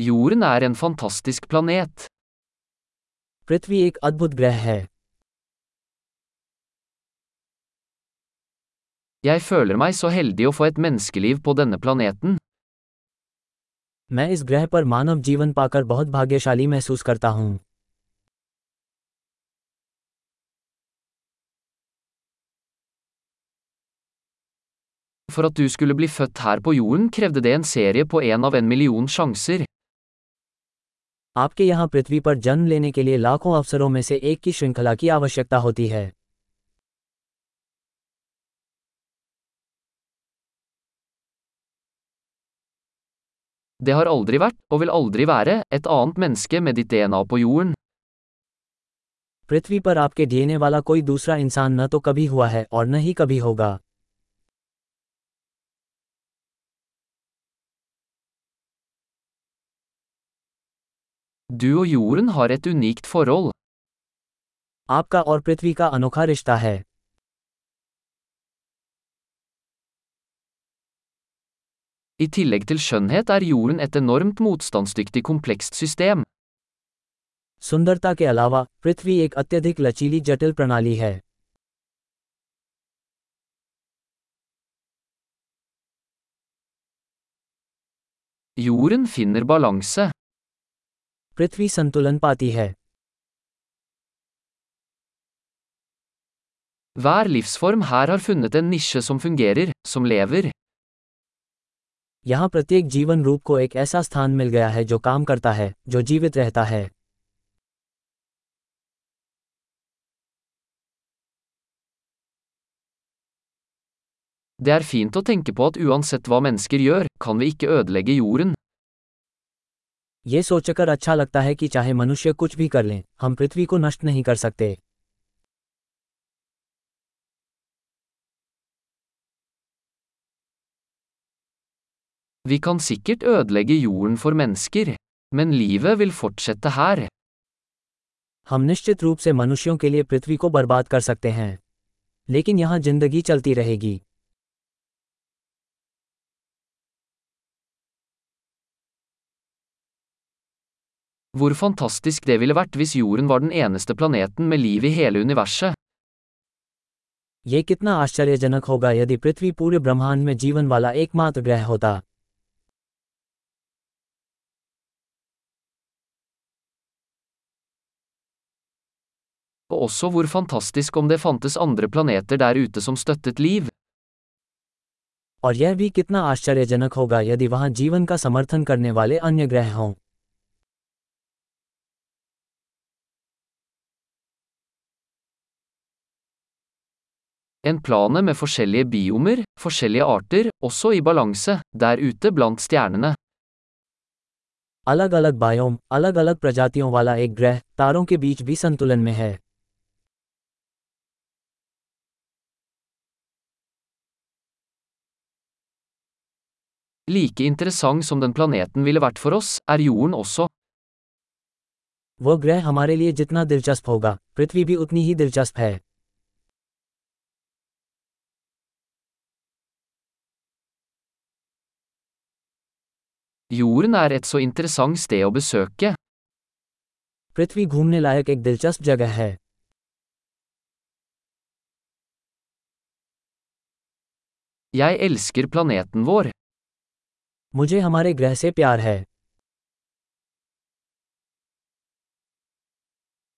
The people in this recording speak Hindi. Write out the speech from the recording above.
Jorden er en fantastisk planet. पृथ्वी एक अद्भुत ग्रह है Jeg føler meg så heldig å få et menneskeliv på denne planeten. मैं इस ग्रह पर मानव जीवन पाकर बहुत भाग्यशाली महसूस करता हूँ For at du skulle bli født her på jorden krevde det en serie på en av en million sjanser. आपके यहाँ पृथ्वी पर जन्म लेने के लिए लाखों अवसरों में से एक की श्रृंखला की आवश्यकता होती है Det har aldri vært, og vil aldri være, et annet menneske med ditt DNA på jorden. पृथ्वी पर आपके डीएनए वाला कोई दूसरा इंसान न तो कभी हुआ है और न ही कभी होगा Du og jorden har et unikt forhold. आपका और पृथ्वी का अनोखा रिश्ता है I tillegg til skjønnhet er jorden et enormt motstandsdyktig komplekst system. सुंदरता के अलावा पृथ्वी एक अत्यधिक लचीली जटिल प्रणाली है Jorden finner balanse. पृथ्वी संतुलन पाती है Hver livsform her har funnet en nisje som fungerer, som lever. यहाँ प्रत्येक जीवन रूप को एक ऐसा स्थान मिल गया है जो काम करता है जो जीवित रहता है Det er fint å tenke på at uansett hva mennesker gjør, kan vi ikke ødelegge jorden. ये सोचकर अच्छा लगता है कि चाहे मनुष्य कुछ भी कर लें हम पृथ्वी को नष्ट नहीं कर सकते Vi kan sikkert ødelegge jorden for mennesker, men livet vil fortsette her. हम निश्चित रूप से मनुष्यों के लिए पृथ्वी को बर्बाद कर सकते हैं लेकिन यहाँ ज़िंदगी चलती रहेगी Hvor fantastisk det ville vært hvis jorden var den eneste planeten med liv i hele universet. ये कितना आश्चर्यजनक होगा यदि पृथ्वी पूरे ब्रह्मांड में जीवन वाला एकमात्र ग्रह होता Og også hvor fantastisk om det fantes andre planeter der ute som støttet liv. और यह भी कितना आश्चर्यजनक होगा यदि वहां जीवन का समर्थन करने वाले अन्य ग्रह हों En plane med forskjellige biomer, forskjellige arter, også i balanse, der ute blant stjernene. अलग अलग बायोम अलग अलग प्रजातियों वाला एक ग्रह तारों के बीच भी संतुलन में है Like interessant som den planeten ville vært for oss, er jorden også. वह ग्रह हमारे लिए जितना दिलचस्प होगा पृथ्वी भी उतनी ही दिलचस्प है Jorden er et så interessant sted å besøke. पृथ्वी घूमने लायक एक दिलचस्प जगह है Jeg elsker planeten vår. मुझे हमारे ग्रह से प्यार है